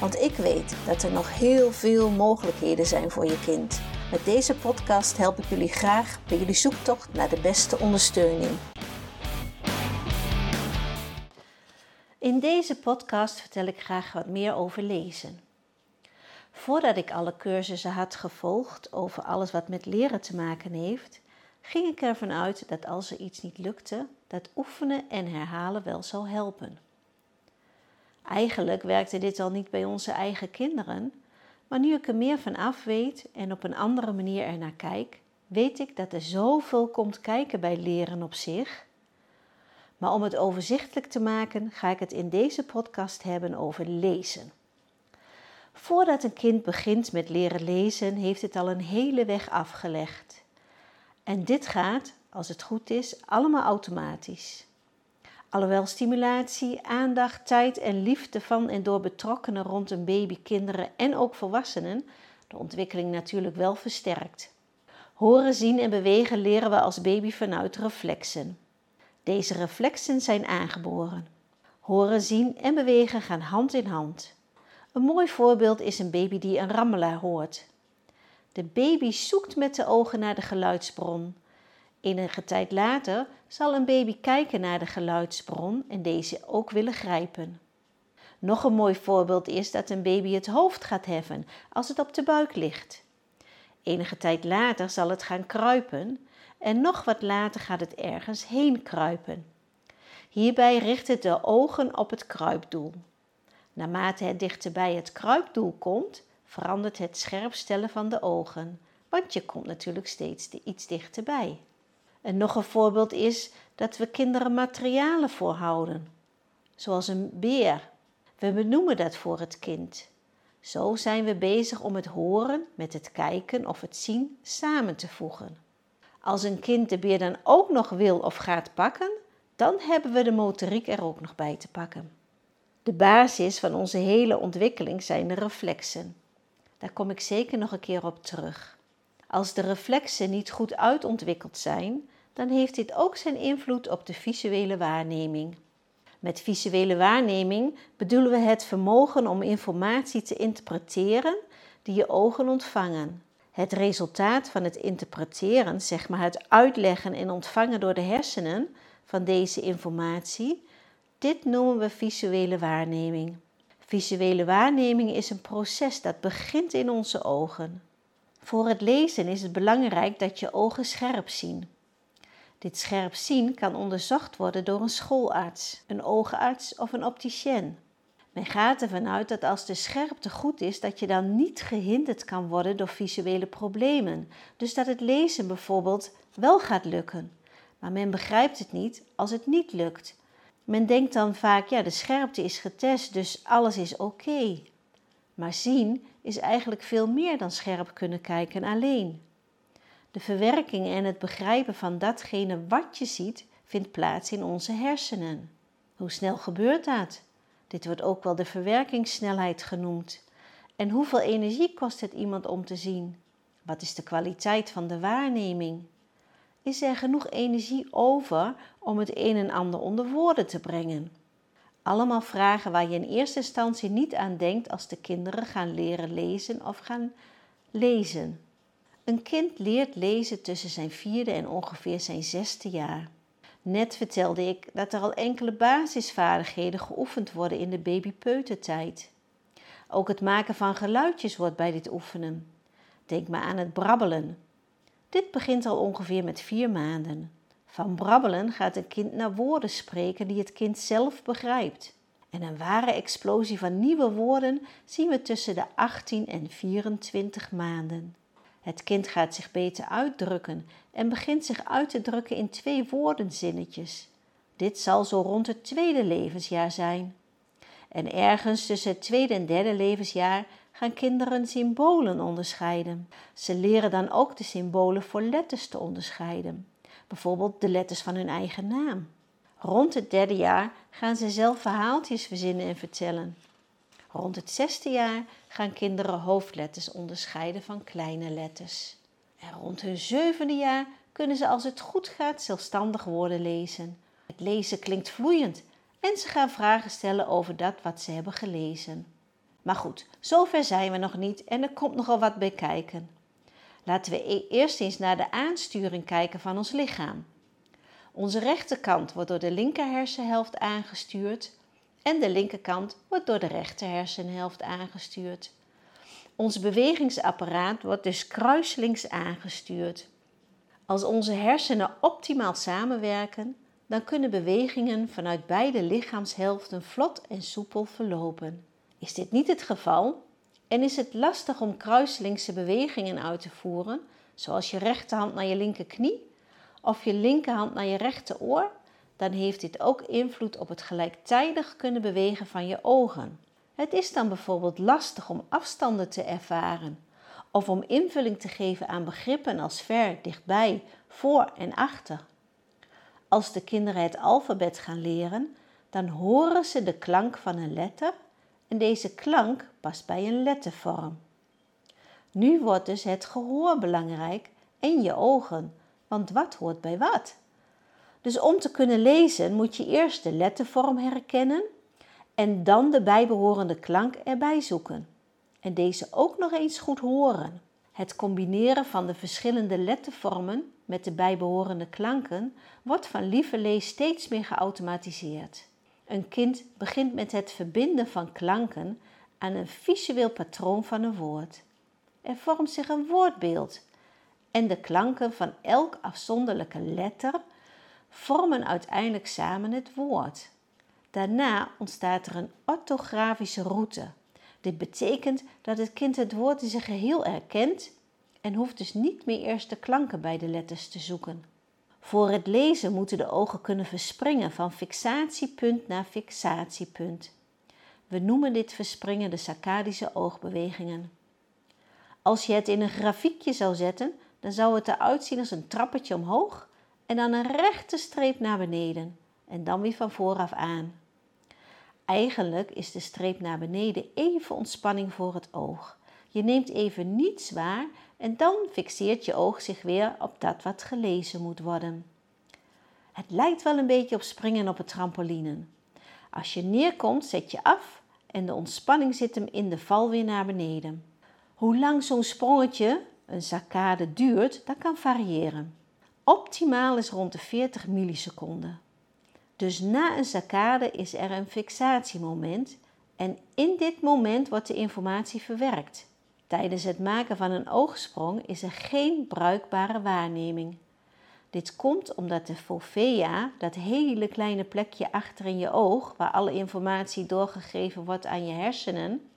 Want ik weet dat er nog heel veel mogelijkheden zijn voor je kind. Met deze podcast help ik jullie graag bij jullie zoektocht naar de beste ondersteuning. In deze podcast vertel ik graag wat meer over lezen. Voordat ik alle cursussen had gevolgd over alles wat met leren te maken heeft, ging ik ervan uit dat als er iets niet lukte, dat oefenen en herhalen wel zou helpen. Eigenlijk werkte dit al niet bij onze eigen kinderen, maar nu ik er meer van af weet en op een andere manier ernaar kijk, weet ik dat er zoveel komt kijken bij leren op zich. Maar om het overzichtelijk te maken, ga ik het in deze podcast hebben over lezen. Voordat een kind begint met leren lezen, heeft het al een hele weg afgelegd. En dit gaat, als het goed is, allemaal automatisch. Alhoewel stimulatie, aandacht, tijd en liefde van en door betrokkenen rond een baby, kinderen en ook volwassenen de ontwikkeling natuurlijk wel versterkt. Horen, zien en bewegen leren we als baby vanuit reflexen. Deze reflexen zijn aangeboren. Horen, zien en bewegen gaan hand in hand. Een mooi voorbeeld is een baby die een rammelaar hoort. De baby zoekt met de ogen naar de geluidsbron. Enige tijd later zal een baby kijken naar de geluidsbron en deze ook willen grijpen. Nog een mooi voorbeeld is dat een baby het hoofd gaat heffen als het op de buik ligt. Enige tijd later zal het gaan kruipen en nog wat later gaat het ergens heen kruipen. Hierbij richt het de ogen op het kruipdoel. Naarmate het dichter bij het kruipdoel komt, verandert het scherpstellen van de ogen, want je komt natuurlijk steeds iets dichterbij. En nog een voorbeeld is dat we kinderen materialen voorhouden, zoals een beer. We benoemen dat voor het kind. Zo zijn we bezig om het horen met het kijken of het zien samen te voegen. Als een kind de beer dan ook nog wil of gaat pakken, dan hebben we de motoriek er ook nog bij te pakken. De basis van onze hele ontwikkeling zijn de reflexen. Daar kom ik zeker nog een keer op terug. Als de reflexen niet goed uitontwikkeld zijn, dan heeft dit ook zijn invloed op de visuele waarneming. Met visuele waarneming bedoelen we het vermogen om informatie te interpreteren die je ogen ontvangen. Het resultaat van het interpreteren, zeg maar het uitleggen en ontvangen door de hersenen van deze informatie, dit noemen we visuele waarneming. Visuele waarneming is een proces dat begint in onze ogen. Voor het lezen is het belangrijk dat je ogen scherp zien. Dit scherp zien kan onderzocht worden door een schoolarts, een oogarts of een opticien. Men gaat ervan uit dat als de scherpte goed is, dat je dan niet gehinderd kan worden door visuele problemen. Dus dat het lezen bijvoorbeeld wel gaat lukken. Maar men begrijpt het niet als het niet lukt. Men denkt dan vaak, ja, de scherpte is getest, dus alles is oké. Maar zien is eigenlijk veel meer dan scherp kunnen kijken alleen. De verwerking en het begrijpen van datgene wat je ziet vindt plaats in onze hersenen. Hoe snel gebeurt dat? Dit wordt ook wel de verwerkingssnelheid genoemd. En hoeveel energie kost het iemand om te zien? Wat is de kwaliteit van de waarneming? Is er genoeg energie over om het een en ander onder woorden te brengen? Allemaal vragen waar je in eerste instantie niet aan denkt als de kinderen gaan leren lezen of gaan lezen. Een kind leert lezen tussen zijn vierde en ongeveer zijn zesde jaar. Net vertelde ik dat er al enkele basisvaardigheden geoefend worden in de babypeutertijd. Ook het maken van geluidjes wordt bij dit oefenen. Denk maar aan het brabbelen. Dit begint al ongeveer met vier maanden. Van brabbelen gaat een kind naar woorden spreken die het kind zelf begrijpt. En een ware explosie van nieuwe woorden zien we tussen de 18 en 24 maanden. Het kind gaat zich beter uitdrukken en begint zich uit te drukken in twee woordenzinnetjes. Dit zal zo rond het tweede levensjaar zijn. En ergens tussen het tweede en derde levensjaar gaan kinderen symbolen onderscheiden. Ze leren dan ook de symbolen voor letters te onderscheiden, bijvoorbeeld de letters van hun eigen naam. Rond het derde jaar gaan ze zelf verhaaltjes verzinnen en vertellen. Rond het zesde jaar gaan kinderen hoofdletters onderscheiden van kleine letters. En rond hun zevende jaar kunnen ze als het goed gaat zelfstandig woorden lezen. Het lezen klinkt vloeiend en ze gaan vragen stellen over dat wat ze hebben gelezen. Maar goed, zover zijn we nog niet en er komt nogal wat bij kijken. Laten we e- eerst eens naar de aansturing kijken van ons lichaam. Onze rechterkant wordt door de linker hersenhelft aangestuurd en de linkerkant wordt door de rechter hersenhelft aangestuurd. Ons bewegingsapparaat wordt dus kruiselings aangestuurd. Als onze hersenen optimaal samenwerken, dan kunnen bewegingen vanuit beide lichaamshelften vlot en soepel verlopen. Is dit niet het geval en is het lastig om kruiselingse bewegingen uit te voeren, zoals je rechterhand naar je linkerknie of je linkerhand naar je rechteroor, dan heeft dit ook invloed op het gelijktijdig kunnen bewegen van je ogen. Het is dan bijvoorbeeld lastig om afstanden te ervaren of om invulling te geven aan begrippen als ver, dichtbij, voor en achter. Als de kinderen het alfabet gaan leren, dan horen ze de klank van een letter en deze klank past bij een lettervorm. Nu wordt dus het gehoor belangrijk en je ogen, want wat hoort bij wat? Dus om te kunnen lezen moet je eerst de lettervorm herkennen en dan de bijbehorende klank erbij zoeken. En deze ook nog eens goed horen. Het combineren van de verschillende lettervormen met de bijbehorende klanken wordt van lees steeds meer geautomatiseerd. Een kind begint met het verbinden van klanken aan een visueel patroon van een woord. Er vormt zich een woordbeeld en de klanken van elk afzonderlijke letter vormen uiteindelijk samen het woord. Daarna ontstaat er een orthografische route. Dit betekent dat het kind het woord in zijn geheel erkent en hoeft dus niet meer eerst de klanken bij de letters te zoeken. Voor het lezen moeten de ogen kunnen verspringen van fixatiepunt naar fixatiepunt. We noemen dit verspringen de saccadische oogbewegingen. Als je het in een grafiekje zou zetten, dan zou het eruit zien als een trappetje omhoog en dan een rechte streep naar beneden en dan weer van vooraf aan. Eigenlijk is de streep naar beneden even ontspanning voor het oog. Je neemt even niets waar en dan fixeert je oog zich weer op dat wat gelezen moet worden. Het lijkt wel een beetje op springen op een trampoline. Als je neerkomt, zet je af en de ontspanning zit hem in de val weer naar beneden. Hoe lang zo'n sprongetje, een saccade, duurt, dat kan variëren. Optimaal is rond de 40 milliseconden. Dus na een saccade is er een fixatiemoment en in dit moment wordt de informatie verwerkt. Tijdens het maken van een oogsprong is er geen bruikbare waarneming. Dit komt omdat de fovea, dat hele kleine plekje achter in je oog, waar alle informatie doorgegeven wordt aan je hersenen,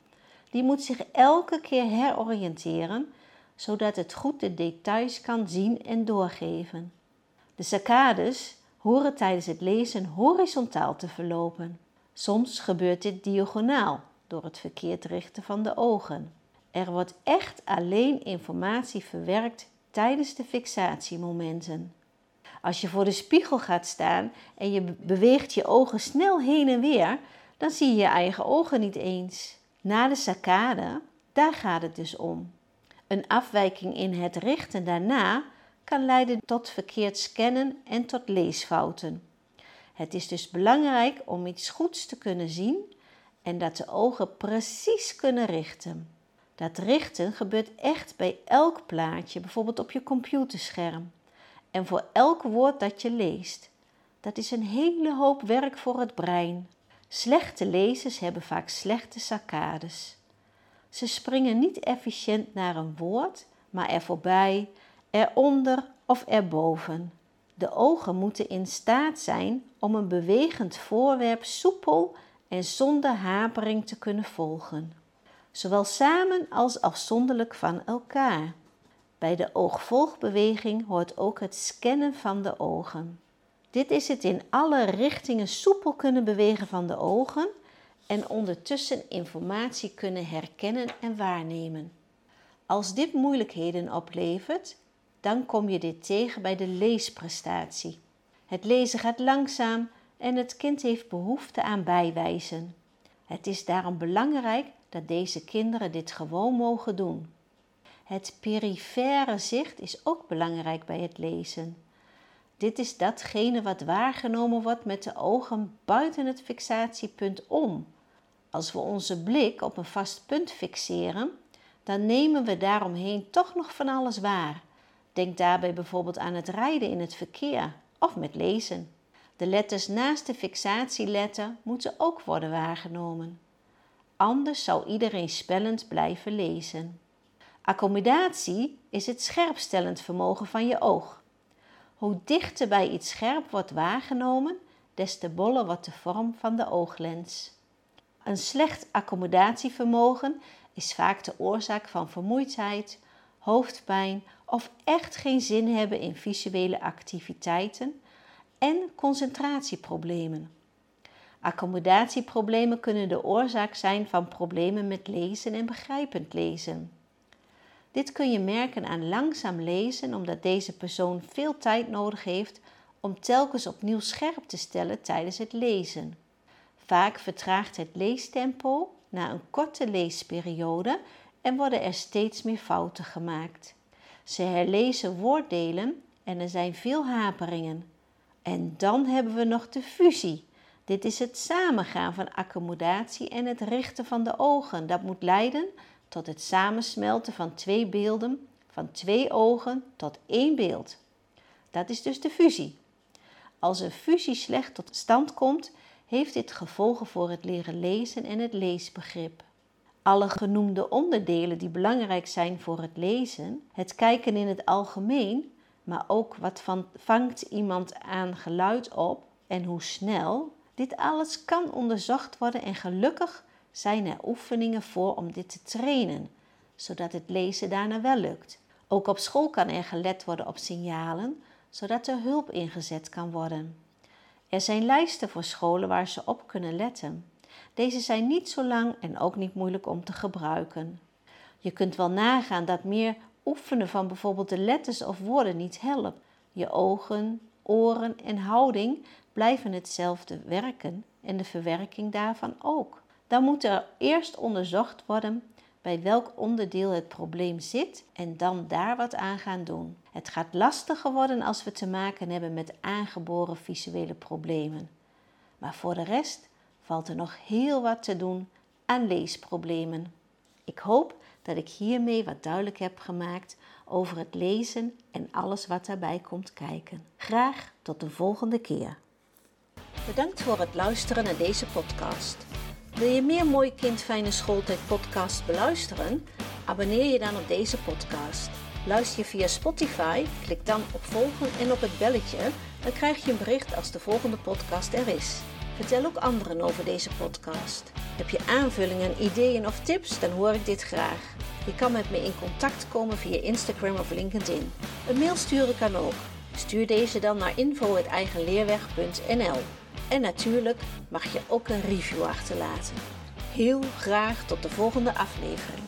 die moet zich elke keer heroriënteren, zodat het goed de details kan zien en doorgeven. De saccades horen tijdens het lezen horizontaal te verlopen. Soms gebeurt dit diagonaal door het verkeerd richten van de ogen. Er wordt echt alleen informatie verwerkt tijdens de fixatiemomenten. Als je voor de spiegel gaat staan en je beweegt je ogen snel heen en weer, dan zie je je eigen ogen niet eens. Na de saccade, daar gaat het dus om. Een afwijking in het richten daarna kan leiden tot verkeerd scannen en tot leesfouten. Het is dus belangrijk om iets goeds te kunnen zien en dat de ogen precies kunnen richten. Dat richten gebeurt echt bij elk plaatje, bijvoorbeeld op je computerscherm. En voor elk woord dat je leest. Dat is een hele hoop werk voor het brein. Slechte lezers hebben vaak slechte saccades. Ze springen niet efficiënt naar een woord, maar er voorbij, eronder of erboven. De ogen moeten in staat zijn om een bewegend voorwerp soepel en zonder hapering te kunnen volgen, zowel samen als afzonderlijk van elkaar. Bij de oogvolgbeweging hoort ook het scannen van de ogen. Dit is het in alle richtingen soepel kunnen bewegen van de ogen en ondertussen informatie kunnen herkennen en waarnemen. Als dit moeilijkheden oplevert, dan kom je dit tegen bij de leesprestatie. Het lezen gaat langzaam en het kind heeft behoefte aan bijwijzen. Het is daarom belangrijk dat deze kinderen dit gewoon mogen doen. Het perifere zicht is ook belangrijk bij het lezen. Dit is datgene wat waargenomen wordt met de ogen buiten het fixatiepunt om. Als we onze blik op een vast punt fixeren, dan nemen we daaromheen toch nog van alles waar. Denk daarbij bijvoorbeeld aan het rijden in het verkeer of met lezen. De letters naast de fixatieletter moeten ook worden waargenomen. Anders zou iedereen spellend blijven lezen. Accommodatie is het scherpstellend vermogen van je oog. Hoe dichter bij iets scherp wordt waargenomen, des te boller wordt de vorm van de ooglens. Een slecht accommodatievermogen is vaak de oorzaak van vermoeidheid, hoofdpijn of echt geen zin hebben in visuele activiteiten en concentratieproblemen. Accommodatieproblemen kunnen de oorzaak zijn van problemen met lezen en begrijpend lezen. Dit kun je merken aan langzaam lezen, omdat deze persoon veel tijd nodig heeft om telkens opnieuw scherp te stellen tijdens het lezen. Vaak vertraagt het leestempo na een korte leesperiode en worden er steeds meer fouten gemaakt. Ze herlezen woorddelen en er zijn veel haperingen. En dan hebben we nog de fusie. Dit is het samengaan van accommodatie en het richten van de ogen. Dat moet leiden tot het samensmelten van twee beelden, van twee ogen tot één beeld. Dat is dus de fusie. Als een fusie slecht tot stand komt, heeft dit gevolgen voor het leren lezen en het leesbegrip. Alle genoemde onderdelen die belangrijk zijn voor het lezen, het kijken in het algemeen, maar ook wat van, vangt iemand aan geluid op en hoe snel, dit alles kan onderzocht worden en gelukkig zijn er oefeningen voor om dit te trainen, zodat het lezen daarna wel lukt. Ook op school kan er gelet worden op signalen, zodat er hulp ingezet kan worden. Er zijn lijsten voor scholen waar ze op kunnen letten. Deze zijn niet zo lang en ook niet moeilijk om te gebruiken. Je kunt wel nagaan dat meer oefenen van bijvoorbeeld de letters of woorden niet helpt. Je ogen, oren en houding blijven hetzelfde werken en de verwerking daarvan ook. Dan moet er eerst onderzocht worden bij welk onderdeel het probleem zit en dan daar wat aan gaan doen. Het gaat lastiger worden als we te maken hebben met aangeboren visuele problemen. Maar voor de rest valt er nog heel wat te doen aan leesproblemen. Ik hoop dat ik hiermee wat duidelijk heb gemaakt over het lezen en alles wat daarbij komt kijken. Graag tot de volgende keer. Bedankt voor het luisteren naar deze podcast. Wil je meer Mooi Kind Fijne Schooltijd podcast beluisteren? Abonneer je dan op deze podcast. Luister je via Spotify, klik dan op volgen en op het belletje. Dan krijg je een bericht als de volgende podcast er is. Vertel ook anderen over deze podcast. Heb je aanvullingen, ideeën of tips? Dan hoor ik dit graag. Je kan met me in contact komen via Instagram of LinkedIn. Een mail sturen kan ook. Stuur deze dan naar info.eigenleerweg.nl En natuurlijk mag je ook een review achterlaten. Heel graag tot de volgende aflevering.